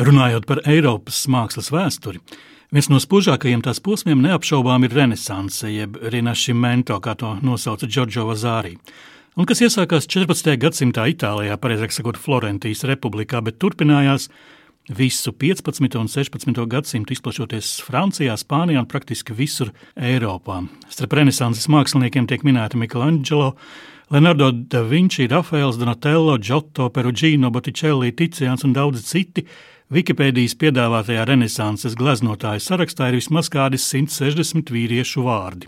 Runājot par Eiropas mākslas vēsturi, viens no spožākajiem tās posmiem neapšaubām ir Renesanse, jeb Rinascimento, kā to nosauca Giorgio Vazārī, un kas iesākās 14. gadsimtā Itālijā, pareizāk sakot, Florentijas republikā, bet turpinājās visu 15. un 16. gadsimtu izplašoties Francijā, Spānijā un praktiski visur Eiropā. Starp renesanses māksliniekiem tiek minēti Michelangelo, Leonardo da Vinci, Rafaels, Donatello, Giotto, Perugino, Botticelli, Ticians un daudzi citi Wikipēdijas piedāvātajā renesanses gleznotāju sarakstā ir vismaz kādi 160 vīriešu vārdi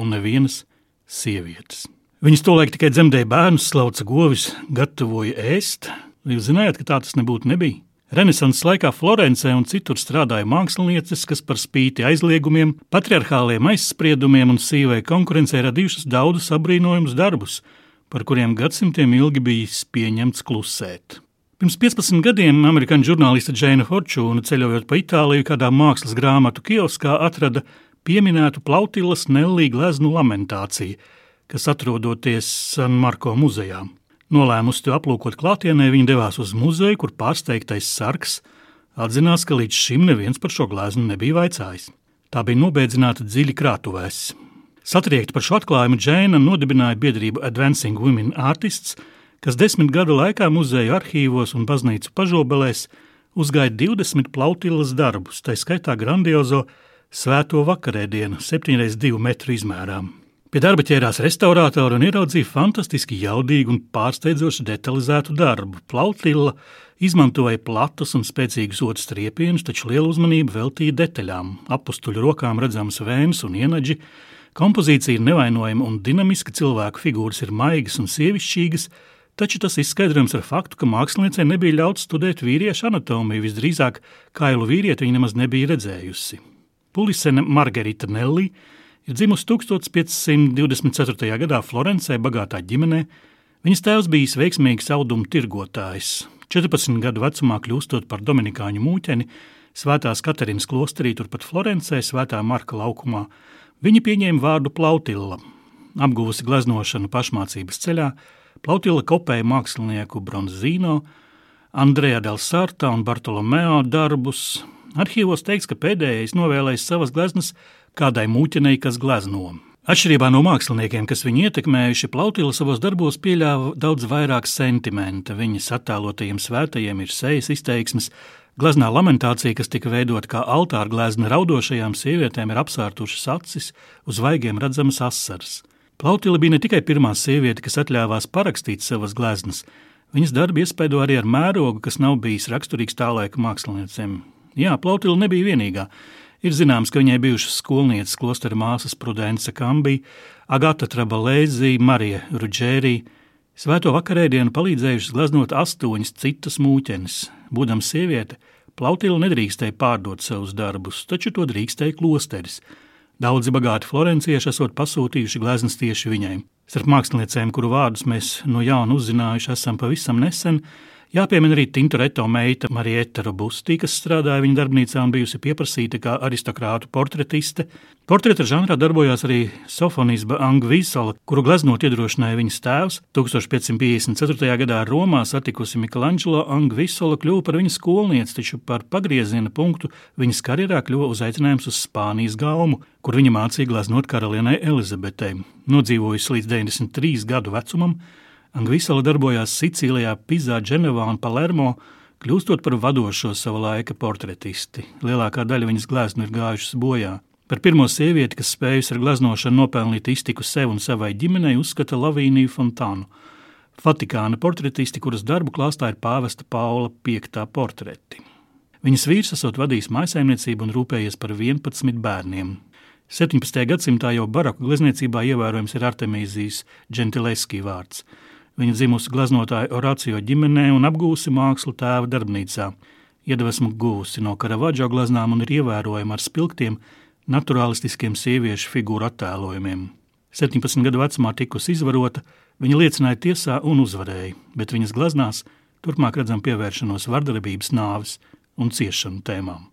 un nevienas sievietes. Viņas tolaik tikai dzemdēja bērnus, slauca govis, gatavoja ēst. Jūs zinājāt, ka tā tas nebūtu nebija? Renesanses laikā Florencē un citur strādāja mākslinieces, kas par spīti aizliegumiem, patriarchāliem aizspriedumiem un sīvai konkurencei radījušas daudzus apbrīnojumus darbus, par kuriem gadsimtiem ilgi bijis pieņemts klusēt. Pirms 15 gadiem amerikāņu žurnāliste Džeina Forčūna ceļojot pa Itāliju, kādā mākslas grāmatu kioskā atrada pieminētu Plautilas Nellī gleznu lamentāciju, kas atrodoties San Marko muzejā. Nolēmusi to aplūkot klātienē, viņa devās uz muzeju, kur pārsteigtais sargs atzinās, ka līdz šim neviens par šo gleznu nebija vaicājis. Tā bija nobēdzināta dziļi krātuvēs. Satriekta par šo atklājumu, Džēna nodibināja biedrību Advancing Women Artists – kas desmit gadu laikā muzeja arhīvos un baznīcu pažobelēs uzgaida 20 plautilas darbus, tā skaitā grandiozo svēto vakarēdienu 7x2 metru izmērā. Pie darba ķērās restaurātori un ieraudzīja fantastiski jaudīgu un pārsteidzoši detalizētu darbu. Plautilla izmantoja platus un spēcīgus otru striepienus, taču lielu uzmanību veltīja detaļām. Apstuļu rokām redzams vēns un ienaģi, kompozīcija ir nevainojama un dinamiska, cilvēku figūras ir maigas un sievišķīgas, Taču tas izskaidrojams ar faktu, ka māksliniecei nebija ļauts studēt vīriešu anatomiju, visdrīzāk kailu vīrieti viņa nemaz nebija redzējusi. Pulisene Margarita Nelli ir dzimusi 1524. gadā Florencē, bagātā ģimenē. Viņas tēvs bijis veiksmīgs audumu tirgotājs. 14 gadu vecumā kļūstot par dominikāņu mūķeni, Svētās Katerinas klosterī turpat Florencē, Svētā Marka laukumā, viņa pieņēma vārdu Plautilla. Apguvusi gleznošanu pašmācības ceļā, Plautila kopēja mākslinieku Bronzīno, Andreja Del Sarta un Bartolomeo darbus. Arhīvos teikts, ka pēdējais novēlējis savas gleznas kādai mūķenei, kas glezno. Atšķirībā no māksliniekiem, kas viņu ietekmējuši, Plautila savos darbos pieļāva daudz vairāk sentimenta. Viņas attēlotajiem svētajiem ir sejas izteiksmes, Gleznā lamentācija, kas tika veidota kā altāra glezna raudošajām sievietēm, ir apsārtušas acis, uz vaigiem redzamas asaras. Plautila bija ne tikai pirmā sieviete, kas atļāvās parakstīt savas gleznas, viņas darbu iespaido arī ar mērogu, kas nav bijis raksturīgs tā laika māksliniecēm. Jā, Plautila nebija vienīgā. Ir zināms, ka viņai bijušas skolnieces klostera māsas Prudence Kambija, Agata Trabalēzija, Marija Rudžērija. Svēto vakarēdienu palīdzējušas gleznot astoņas citas mūķenes. Būdama sieviete, Plautila nedrīkstēja pārdot savus darbus, taču to drīkstēja klosteris – Daudzi bagāti florencieši esot pasūtījuši gleznas tieši viņai. Starp māksliniecēm, kuru vārdus mēs no jauna uzzinājuši esam pavisam nesen, Jāpiemina arī Tintoretto meita Marieta Robusti, kas strādāja viņa darbnīcā un bijusi pieprasīta kā aristokrātu portretiste. Portreta žanrā darbojās arī Sofonisba Angvīsola, kuru gleznot iedrošināja viņas tēvs. 1554. gadā Romā satikusi Michelangelo Angvīsola kļuva par viņas skolnieci, taču par pagrieziena punktu viņas karjerā kļuva uzaicinājums uz Spānijas galmu, kur viņa mācīja gleznot karalienei Elizabetei. Nodzīvojusi līdz 93 gadu vecumam, Angvisala darbojās Sicīlijā, Pizā, Dženevā un Palermo, kļūstot par vadošo sava laika portretisti. Lielākā daļa viņas gleznu ir gājušas bojā. Par pirmo sievieti, kas spējusi ar gleznošanu nopelnīt iztiku sev un savai ģimenei, uzskata Lavīniju Fontānu. Vatikāna portretisti, kuras darbu klāstā ir pāvesta Paula V. portreti. Viņas vīrs esot vadījis maisaimniecību un rūpējies par 11 bērniem. 17. gadsimtā jau baroku glezniecībā ievērojams ir Artemīzijas Gentileski vārds – Viņa dzimusi gleznotāja Oracio ģimenē un apgūsi mākslu tēva darbnīcā. Iedvesmu gūsi no Karavadžo gleznām un ir ievērojama ar spilgtiem, naturālistiskiem sieviešu figūru attēlojumiem. 17 gadu vecumā tikusi izvarota, viņa liecināja tiesā un uzvarēja, bet viņas gleznās turpmāk redzam pievēršanos vardarbības, nāves un ciešanu tēmām.